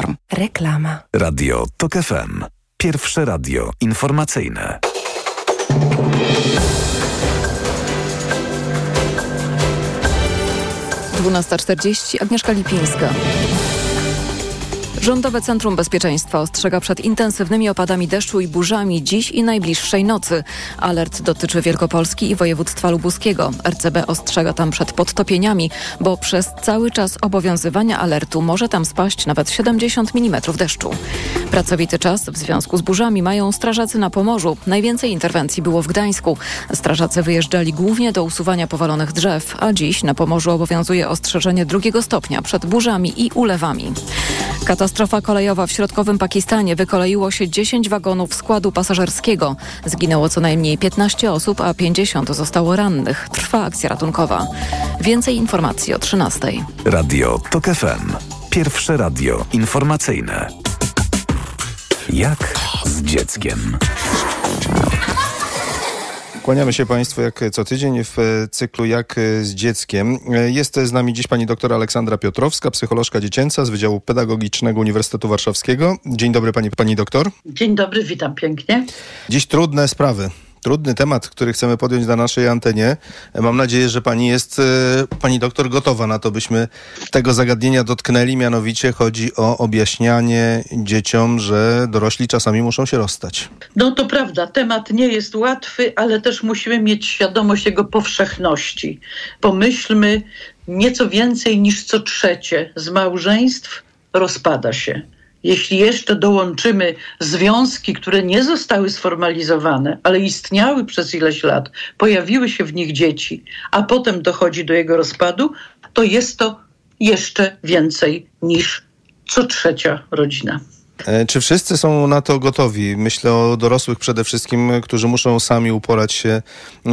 Aflofarm. Reklama. Radio TOK FM. Pierwsze radio informacyjne. Dwunasta czterdzieści. Agnieszka Lipińska. Rządowe Centrum Bezpieczeństwa ostrzega przed intensywnymi opadami deszczu i burzami dziś i najbliższej nocy. Alert dotyczy Wielkopolski i województwa lubuskiego. RCB ostrzega tam przed podtopieniami, bo przez cały czas obowiązywania alertu może tam spaść nawet 70 mm deszczu. Pracowity czas w związku z burzami mają strażacy na Pomorzu. Najwięcej interwencji było w Gdańsku. Strażacy wyjeżdżali głównie do usuwania powalonych drzew, a dziś na Pomorzu obowiązuje ostrzeżenie drugiego stopnia przed burzami i ulewami. Katastrofa kolejowa w środkowym Pakistanie wykoleiło się 10 wagonów składu pasażerskiego. Zginęło co najmniej 15 osób, a 50 zostało rannych. Trwa akcja ratunkowa. Więcej informacji o 13. Radio TOK FM. Pierwsze radio informacyjne. Jak z dzieckiem? Kłaniamy się Państwu jak co tydzień w e, cyklu Jak e, z dzieckiem. E, Jest z nami dziś pani doktor Aleksandra Piotrowska, psycholożka dziecięca z Wydziału Pedagogicznego Uniwersytetu Warszawskiego. Dzień dobry pani, pani doktor. Dzień dobry, witam pięknie. Dziś trudne sprawy. Trudny temat, który chcemy podjąć na naszej antenie. Mam nadzieję, że pani jest, e, pani doktor, gotowa na to, byśmy tego zagadnienia dotknęli. Mianowicie chodzi o objaśnianie dzieciom, że dorośli czasami muszą się rozstać. No to prawda, temat nie jest łatwy, ale też musimy mieć świadomość jego powszechności. Pomyślmy, nieco więcej niż co trzecie z małżeństw rozpada się. Jeśli jeszcze dołączymy związki, które nie zostały sformalizowane, ale istniały przez ileś lat, pojawiły się w nich dzieci, a potem dochodzi do jego rozpadu, to jest to jeszcze więcej niż co trzecia rodzina. E, Czy wszyscy są na to gotowi? Myślę o dorosłych przede wszystkim, którzy muszą sami uporać się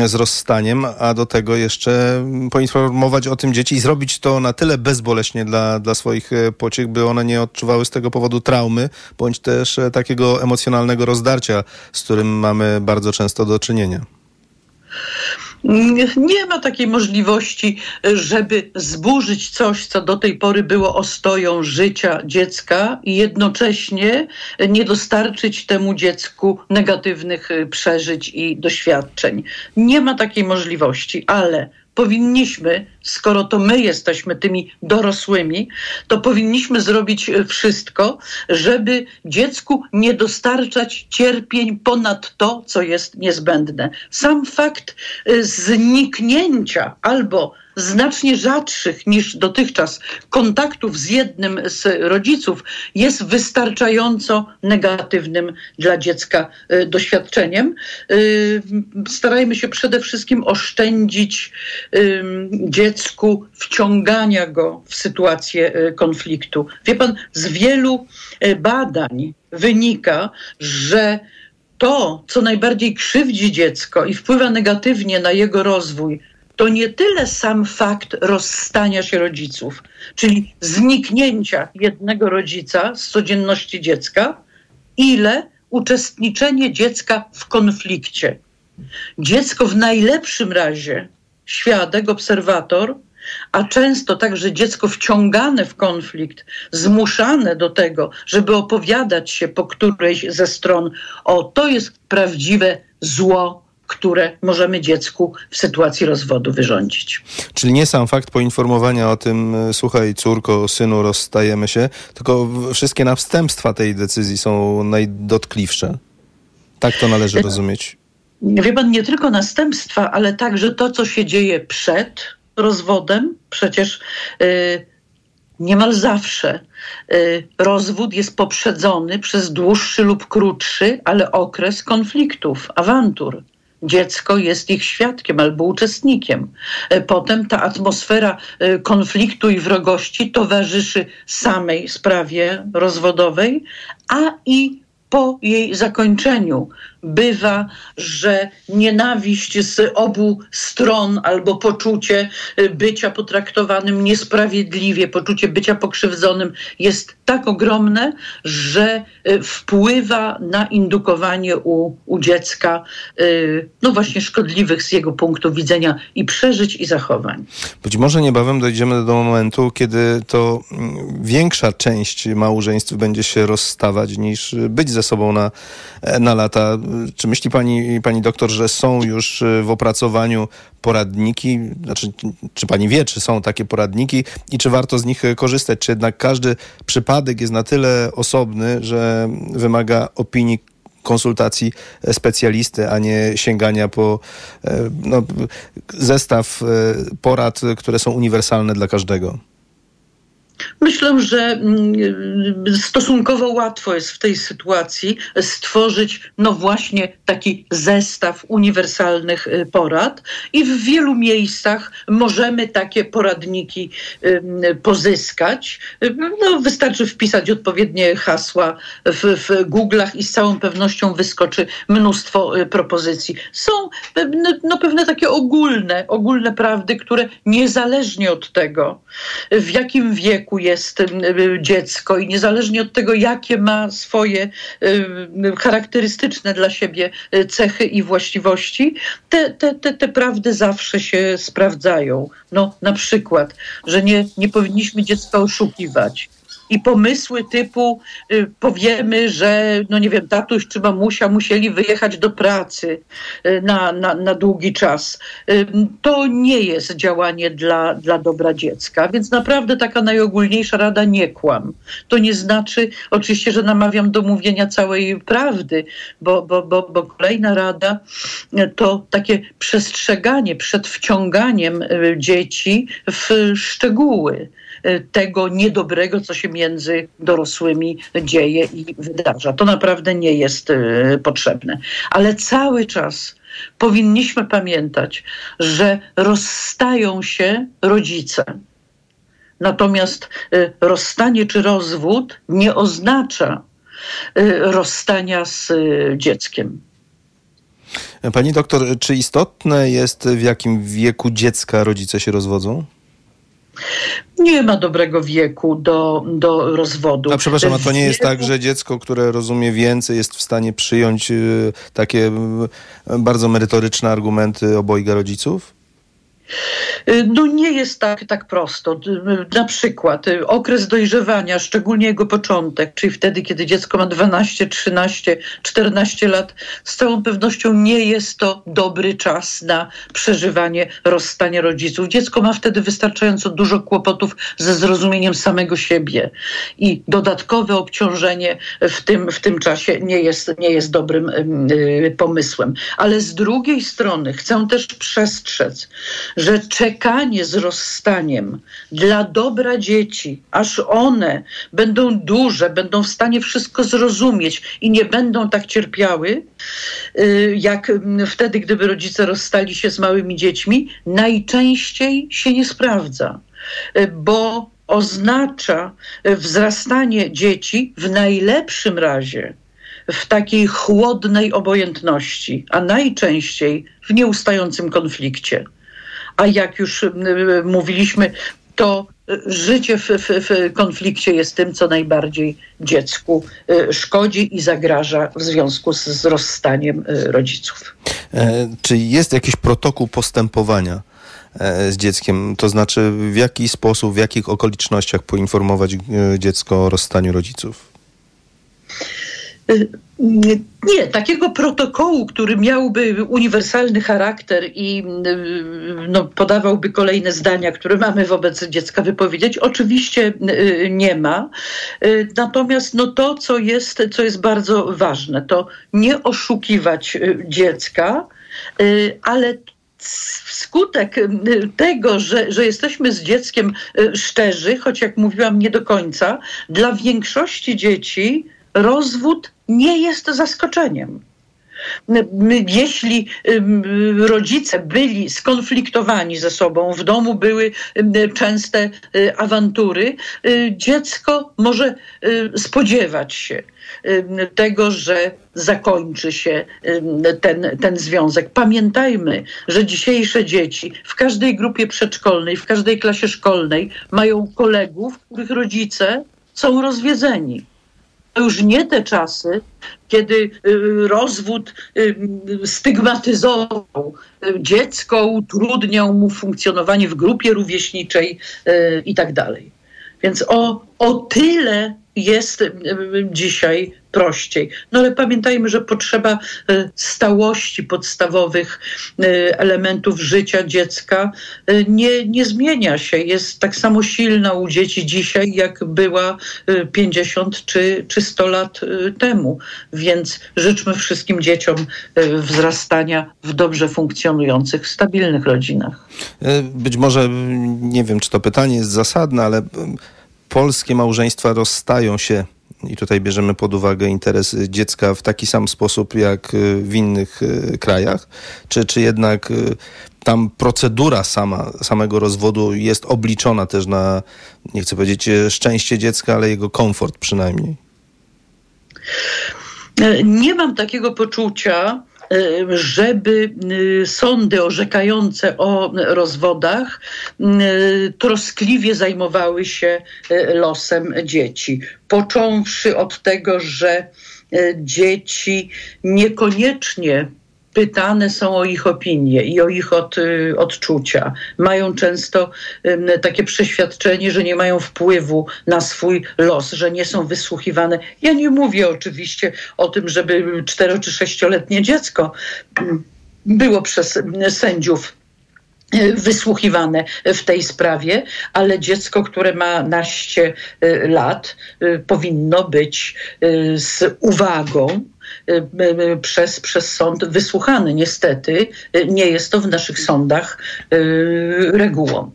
z rozstaniem, a do tego jeszcze poinformować o tym dzieci i zrobić to na tyle bezboleśnie dla, dla swoich e, pociech, by one nie odczuwały z tego powodu traumy, bądź też e, takiego emocjonalnego rozdarcia, z którym mamy bardzo często do czynienia. Nie ma takiej możliwości, żeby zburzyć coś, co do tej pory było ostoją życia dziecka i jednocześnie nie dostarczyć temu dziecku negatywnych y, przeżyć i doświadczeń. Nie ma takiej możliwości, ale powinniśmy, skoro to my jesteśmy tymi dorosłymi, to powinniśmy zrobić e, wszystko, żeby dziecku nie dostarczać cierpień ponad to, co jest niezbędne. Sam fakt e, zniknięcia albo znacznie rzadszych niż dotychczas kontaktów z jednym z rodziców jest wystarczająco negatywnym dla dziecka y, doświadczeniem. Y, Starajmy się przede wszystkim oszczędzić ym, dziecku wciągania go w sytuację y, konfliktu. Wie pan, z wielu y, badań wynika, że to, co najbardziej krzywdzi dziecko i wpływa negatywnie na jego rozwój, to nie tyle sam fakt rozstania się rodziców, czyli zniknięcia jednego rodzica z codzienności dziecka, ile uczestniczenie dziecka w konflikcie. Dziecko w najlepszym razie świadek, obserwator, a często także dziecko wciągane w konflikt, zmuszane do tego, żeby opowiadać się po którejś ze stron, o to jest prawdziwe zło, które możemy dziecku w sytuacji rozwodu wyrządzić. Czyli nie sam fakt poinformowania o tym, e, słuchaj, córko, synu, rozstajemy się, tylko wszystkie następstwa tej decyzji są najdotkliwsze. Tak to należy rozumieć. Wie pan, nie tylko następstwa, ale także to, co się dzieje przed rozwodem. Przecież y, niemal zawsze y, rozwód jest poprzedzony przez dłuższy lub krótszy, ale okres konfliktów, awantur. Dziecko jest ich świadkiem albo uczestnikiem. Y, Potem ta atmosfera y, konfliktu i wrogości towarzyszy samej sprawie rozwodowej, a i po jej zakończeniu bywa, że nienawiść z obu stron albo poczucie y, bycia potraktowanym niesprawiedliwie, poczucie bycia pokrzywdzonym jest tak ogromne, że y, wpływa na indukowanie u, u dziecka y, no właśnie szkodliwych z jego punktu widzenia i przeżyć i zachowań. Być może niebawem dojdziemy do momentu, kiedy to mm, większa część małżeństw będzie się rozstawać niż być ze sobą na, na lata. Czy myśli pani, pani doktor, że są już y, w opracowaniu poradniki? Znaczy, czy pani wie, czy są takie poradniki i czy warto z nich korzystać? Czy jednak każdy przypadek jest na tyle osobny, że wymaga opinii konsultacji specjalisty, a nie sięgania po e, no, zestaw e, porad, które są uniwersalne dla każdego. Myślę, że mm, stosunkowo łatwo jest w tej sytuacji stworzyć, no właśnie, taki zestaw uniwersalnych y, porad, i w wielu miejscach możemy takie poradniki ym, pozyskać. No, wystarczy wpisać odpowiednie hasła w, w Google'ach i z całą pewnością wyskoczy mnóstwo y, propozycji. Są pewne, no, pewne takie ogólne, ogólne prawdy, które niezależnie od tego, w jakim wieku jest y, dziecko i niezależnie od tego, jakie ma swoje y, charakterystyczne dla siebie y, cechy i właściwości, te, te, te, te prawdy zawsze się sprawdzają. No, na przykład, że nie, nie powinniśmy dziecka oszukiwać. I pomysły typu y, powiemy, że no nie wiem, tatuś czy mamusia musieli wyjechać do pracy y, na, na, na długi czas. Y, to nie jest działanie dla, dla dobra dziecka, więc naprawdę taka najogólniejsza rada nie kłam. To nie znaczy oczywiście, że namawiam do mówienia całej prawdy, bo, bo, bo, bo kolejna rada y, to takie przestrzeganie przed wciąganiem y, dzieci w szczegóły tego niedobrego, co się między dorosłymi dzieje i wydarza. To naprawdę nie jest y, potrzebne. Ale cały czas powinniśmy pamiętać, że rozstają się rodzice. Natomiast y, rozstanie czy rozwód nie oznacza y, rozstania z y, dzieckiem. Pani doktor, czy istotne jest w jakim wieku dziecka rodzice się rozwodzą? Nie ma dobrego wieku do, do rozwodu. A przepraszam, a to nie jest tak, że dziecko, które rozumie więcej, jest w stanie przyjąć y, takie y, bardzo merytoryczne argumenty obojga rodziców? Y, No nie jest tak, tak prosto. Y, Na przykład y, okres dojrzewania, szczególnie jego początek, czyli wtedy, kiedy dziecko ma 12, 13, 14 lat, z całą pewnością nie jest to dobry czas na przeżywanie rozstania rodziców. Dziecko ma wtedy wystarczająco dużo kłopotów ze zrozumieniem samego siebie i dodatkowe obciążenie w tym, w tym czasie nie jest, nie jest dobrym ym, pomysłem. Ale z drugiej strony chcę też przestrzec, że czekanie z rozstaniem dla dobra dzieci, aż one będą duże, będą w stanie wszystko zrozumieć i nie będą tak cierpiały, y, jak mm, wtedy, gdyby rodzice rozstali się z małymi dziećmi, najczęściej się nie sprawdza, Y, bo oznacza y, wzrastanie dzieci w najlepszym razie w takiej chłodnej obojętności, a najczęściej w nieustającym konflikcie. A jak już y, mówiliśmy, to y, życie w, w, w konflikcie jest tym, co najbardziej dziecku y, szkodzi i zagraża w związku z, z rozstaniem y, rodziców. E, Czy jest jakiś protokół postępowania e, z dzieckiem? To znaczy, w jaki sposób, w jakich okolicznościach poinformować dziecko o rozstaniu rodziców? Nie, takiego protokołu, który miałby uniwersalny charakter i y, no, podawałby kolejne zdania, które mamy wobec dziecka wypowiedzieć, oczywiście y, nie ma. Y, Natomiast no, to, co jest, co jest bardzo ważne, to nie oszukiwać dziecka, ale wskutek tego, że, że jesteśmy z dzieckiem szczerzy, choć jak mówiłam, nie do końca, dla większości dzieci rozwód nie jest zaskoczeniem. Jeśli rodzice byli skonfliktowani ze sobą, w domu były częste y, awantury, y, dziecko może y, spodziewać się tego, że zakończy się ten, ten związek. Pamiętajmy, że dzisiejsze dzieci w każdej grupie przedszkolnej, w każdej klasie szkolnej mają kolegów, których rodzice są rozwiedzeni. To już nie te czasy, kiedy y, rozwód y, stygmatyzował y, dziecko, utrudniał mu funkcjonowanie w grupie rówieśniczej y, i tak. Więc o, o tyle jest dzisiaj prościej. No ale pamiętajmy, że potrzeba y, stałości podstawowych y, elementów życia dziecka y, nie, nie zmienia się. Jest tak samo silna u dzieci dzisiaj, jak była y, 50 czy, czy 100 lat temu. Więc życzmy wszystkim dzieciom wzrastania w dobrze funkcjonujących, stabilnych rodzinach. E, Być może, m, nie wiem, czy to pytanie jest zasadne, ale m, polskie małżeństwa rozstają się i tutaj bierzemy pod uwagę interes dziecka w taki sam sposób jak y, w innych y, krajach, czy, czy jednak y, tam procedura sama, samego rozwodu jest obliczona też na, nie chcę powiedzieć szczęście dziecka, ale jego komfort przynajmniej. E, Nie mam takiego poczucia, żeby y, sądy orzekające o rozwodach y, troskliwie zajmowały się y, losem dzieci. Począwszy od tego, że y, dzieci niekoniecznie pytane są o ich opinie i o ich od, y, odczucia. Mają często takie przeświadczenie, że nie mają wpływu na swój los, że nie są wysłuchiwane. Ja nie mówię oczywiście o tym, żeby cztero czy sześcioletnie dziecko było przez sędziów y, wysłuchiwane w tej sprawie, ale dziecko, które ma naście y, lat, powinno być z uwagą przez, przez sąd wysłuchany. Niestety y, nie jest to w naszych sądach y, regułą.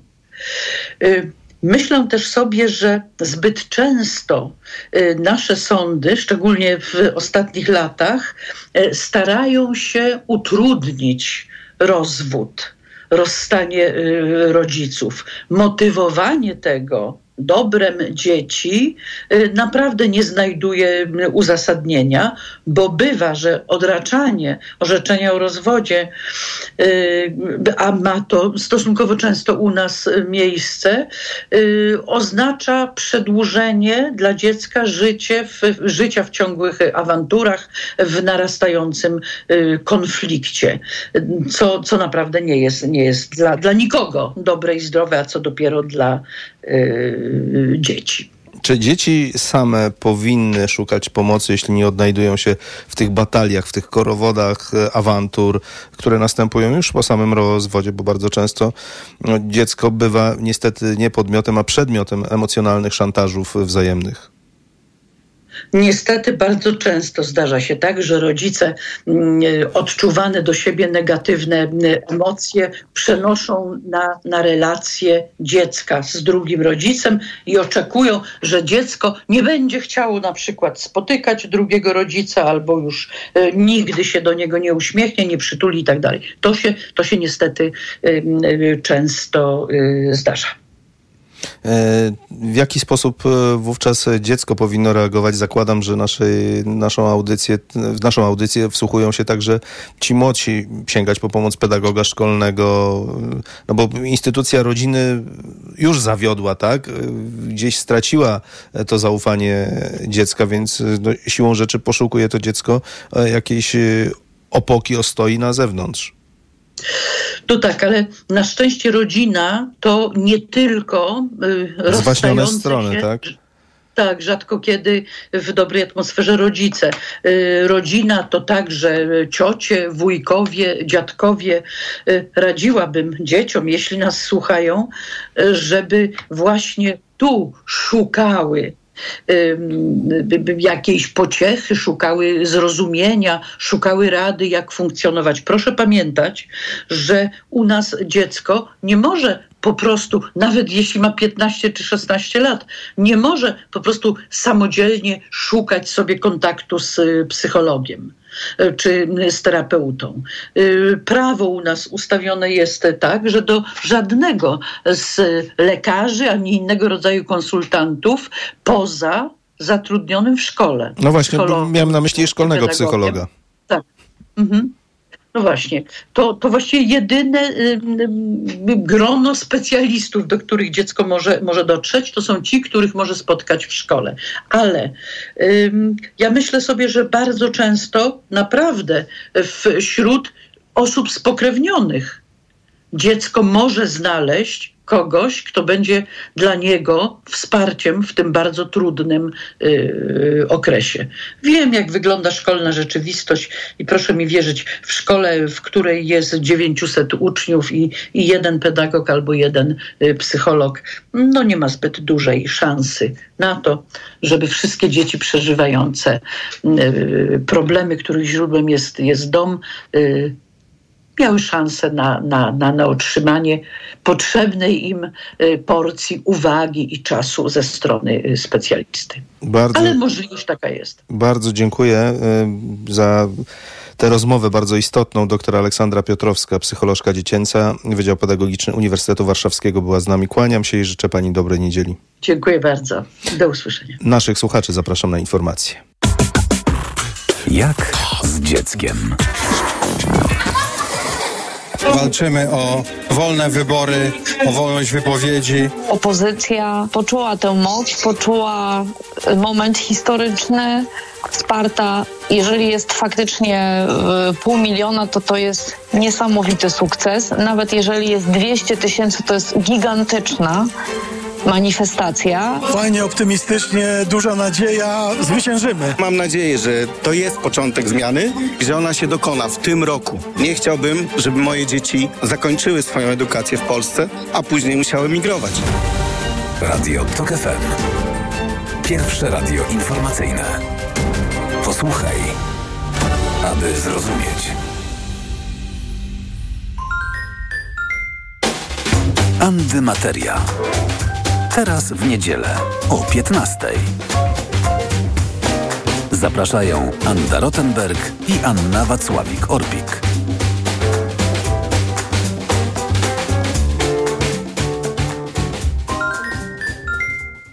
Y, Myślę też sobie, że zbyt często y, nasze sądy, szczególnie w ostatnich latach, y, starają się utrudnić rozwód, rozstanie y, rodziców. Motywowanie tego dobrem dzieci y, naprawdę nie znajduje y, uzasadnienia, bo bywa, że odraczanie orzeczenia o rozwodzie, y, a ma to stosunkowo często u nas miejsce, oznacza przedłużenie dla dziecka życie w, życia w ciągłych awanturach, w narastającym konflikcie, co, co naprawdę nie jest, nie jest dla, dla nikogo dobre i zdrowe, a co dopiero dla dzieci. Czy dzieci same powinny szukać pomocy, jeśli nie odnajdują się w tych bataliach, w tych korowodach e, awantur, które następują już po samym rozwodzie, bo bardzo często no, dziecko bywa niestety nie podmiotem, a przedmiotem emocjonalnych szantażów wzajemnych? Niestety bardzo często zdarza się tak, że rodzice mm, odczuwane do siebie negatywne mm, emocje przenoszą na, na relacje dziecka z drugim rodzicem i oczekują, że dziecko nie będzie chciało na przykład spotykać drugiego rodzica albo już e, nigdy się do niego nie uśmiechnie, nie przytuli i tak dalej. To się, to się niestety e, e, często e, zdarza. E, W jaki sposób e, wówczas dziecko powinno reagować? Zakładam, że naszej, naszą, audycję, w naszą audycję wsłuchują się także ci młodsi, sięgać po pomoc pedagoga szkolnego, e, no bo instytucja rodziny już zawiodła, tak? Gdzieś straciła to zaufanie dziecka, więc no, siłą rzeczy poszukuje to dziecko jakiejś opoki, ostoi na zewnątrz. To tak, ale na szczęście rodzina to nie tylko y, rozstające strony, się, tak? Tak, rzadko kiedy w dobrej atmosferze rodzice. Y, Rodzina to także ciocie, wujkowie, dziadkowie. Y, Radziłabym dzieciom, jeśli nas słuchają, y, żeby właśnie tu szukały jakiejś pociechy, szukały zrozumienia, szukały rady, jak funkcjonować. Proszę pamiętać, że u nas dziecko nie może po prostu, nawet jeśli ma 15 czy 16 lat, nie może po prostu samodzielnie szukać sobie kontaktu z y, psychologiem czy z terapeutą. Y, Prawo u nas ustawione jest tak, że do żadnego z lekarzy ani innego rodzaju konsultantów poza zatrudnionym w szkole. No właśnie, miałem na myśli szkolnego psychologa. Tak. Mhm. No właśnie, to, to właściwie jedyne grono specjalistów, do których dziecko może, może dotrzeć, to są ci, których może spotkać w szkole. Ale ja myślę sobie, że bardzo często naprawdę wśród osób spokrewnionych dziecko może znaleźć kogoś, kto będzie dla niego wsparciem w tym bardzo trudnym y, okresie. Wiem, jak wygląda szkolna rzeczywistość i proszę mi wierzyć, w szkole, w której jest 900 uczniów i, i jeden pedagog albo jeden y, psycholog, no nie ma zbyt dużej szansy na to, żeby wszystkie dzieci przeżywające y, problemy, których źródłem jest, jest dom, miały szansę na, na, na, na otrzymanie potrzebnej im y, porcji uwagi i czasu ze strony y, specjalisty. Bardzo, Ale możliwość taka jest. bardzo dziękuję y, za tę rozmowę bardzo istotną. Doktor Aleksandra Piotrowska, psycholożka dziecięca, Wydział Pedagogiczny Uniwersytetu Warszawskiego była z nami. Kłaniam się i życzę pani dobrej niedzieli. Dziękuję bardzo. Do usłyszenia. Naszych słuchaczy zapraszam na informacje. Jak z dzieckiem? Walczymy o wolne wybory, o wolność wypowiedzi. Opozycja poczuła tę moc, poczuła e, moment historyczny wsparta. Jeżeli jest faktycznie e, pół miliona, to to jest niesamowity sukces. Nawet jeżeli jest 200 tysięcy, to jest gigantyczna manifestacja. Fajnie, optymistycznie, duża nadzieja, zwyciężymy. Mam nadzieję, że to jest początek zmiany i że ona się dokona w tym roku. Nie chciałbym, żeby moje dzieci zakończyły swoją edukację w Polsce, a później musiały migrować. Radio TOK FM. Pierwsze radio informacyjne. Posłuchaj, aby zrozumieć. Antymateria. Teraz w niedzielę o 15. Zapraszają Anda Rottenberg i Anna Wacławik-Orbik.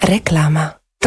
Reklama.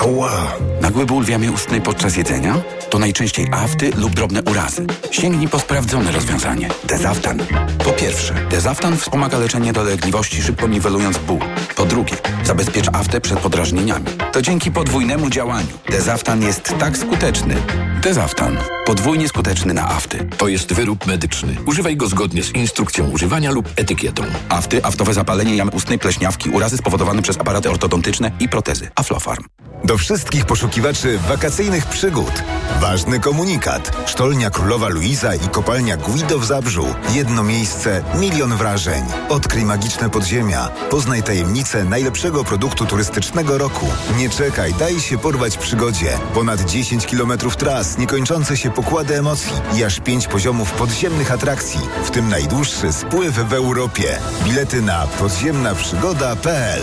Ała! Nagły ból w jamie ustnej podczas jedzenia? To najczęściej afty lub drobne urazy. Sięgnij po sprawdzone rozwiązanie. Dezaftan. Po pierwsze, Dezaftan wspomaga leczenie dolegliwości, szybko niwelując ból. Po drugie, zabezpiecza aftę przed podrażnieniami. To dzięki podwójnemu działaniu. Dezaftan jest tak skuteczny. Dezaftan. Podwójnie skuteczny na afty. To jest wyrób medyczny. Używaj go zgodnie z instrukcją używania lub etykietą. Afty, aftowe zapalenie jamy ustnej, pleśniawki, urazy spowodowane przez aparaty ortodontyczne i protezy. Aflofarm. Do wszystkich poszukiwaczy wakacyjnych przygód. Ważny komunikat. Sztolnia Królowa Luiza i kopalnia Guido w Zabrzu. Jedno miejsce, milion wrażeń. Odkryj magiczne podziemia. Poznaj tajemnicę najlepszego produktu turystycznego roku. Nie czekaj, daj się porwać przygodzie. Ponad 10 kilometrów tras, niekończące się pokłady emocji i aż 5 poziomów podziemnych atrakcji, w tym najdłuższy spływ w Europie. Bilety na podziemnaprzygoda.pl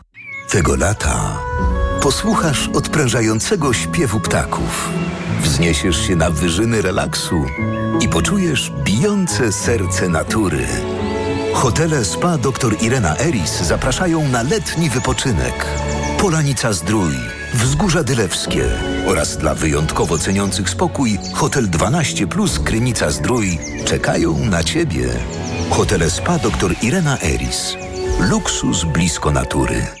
Tego lata posłuchasz odprężającego śpiewu ptaków. Wzniesiesz się na wyżyny relaksu i poczujesz bijące serce natury. Hotele Spa dr Irena Eris zapraszają na letni wypoczynek. Polanica Zdrój, Wzgórza Dylewskie oraz dla wyjątkowo ceniących spokój Hotel 12 Plus Krynica Zdrój czekają na Ciebie. Hotele Spa dr Irena Eris. Luksus blisko natury.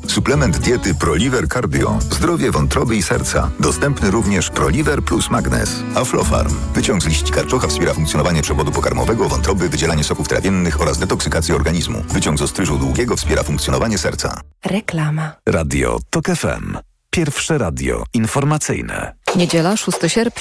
Suplement diety ProLiver Cardio. Zdrowie wątroby i serca. Dostępny również ProLiver plus Magnes. Aflofarm. Wyciąg z liści karczocha wspiera funkcjonowanie przewodu pokarmowego, wątroby, wydzielanie soków trawiennych oraz detoksykację organizmu. Wyciąg z ostryżu długiego wspiera funkcjonowanie serca. Reklama. Radio TOK FM. Pierwsze radio informacyjne. Niedziela, 6 sierpnia.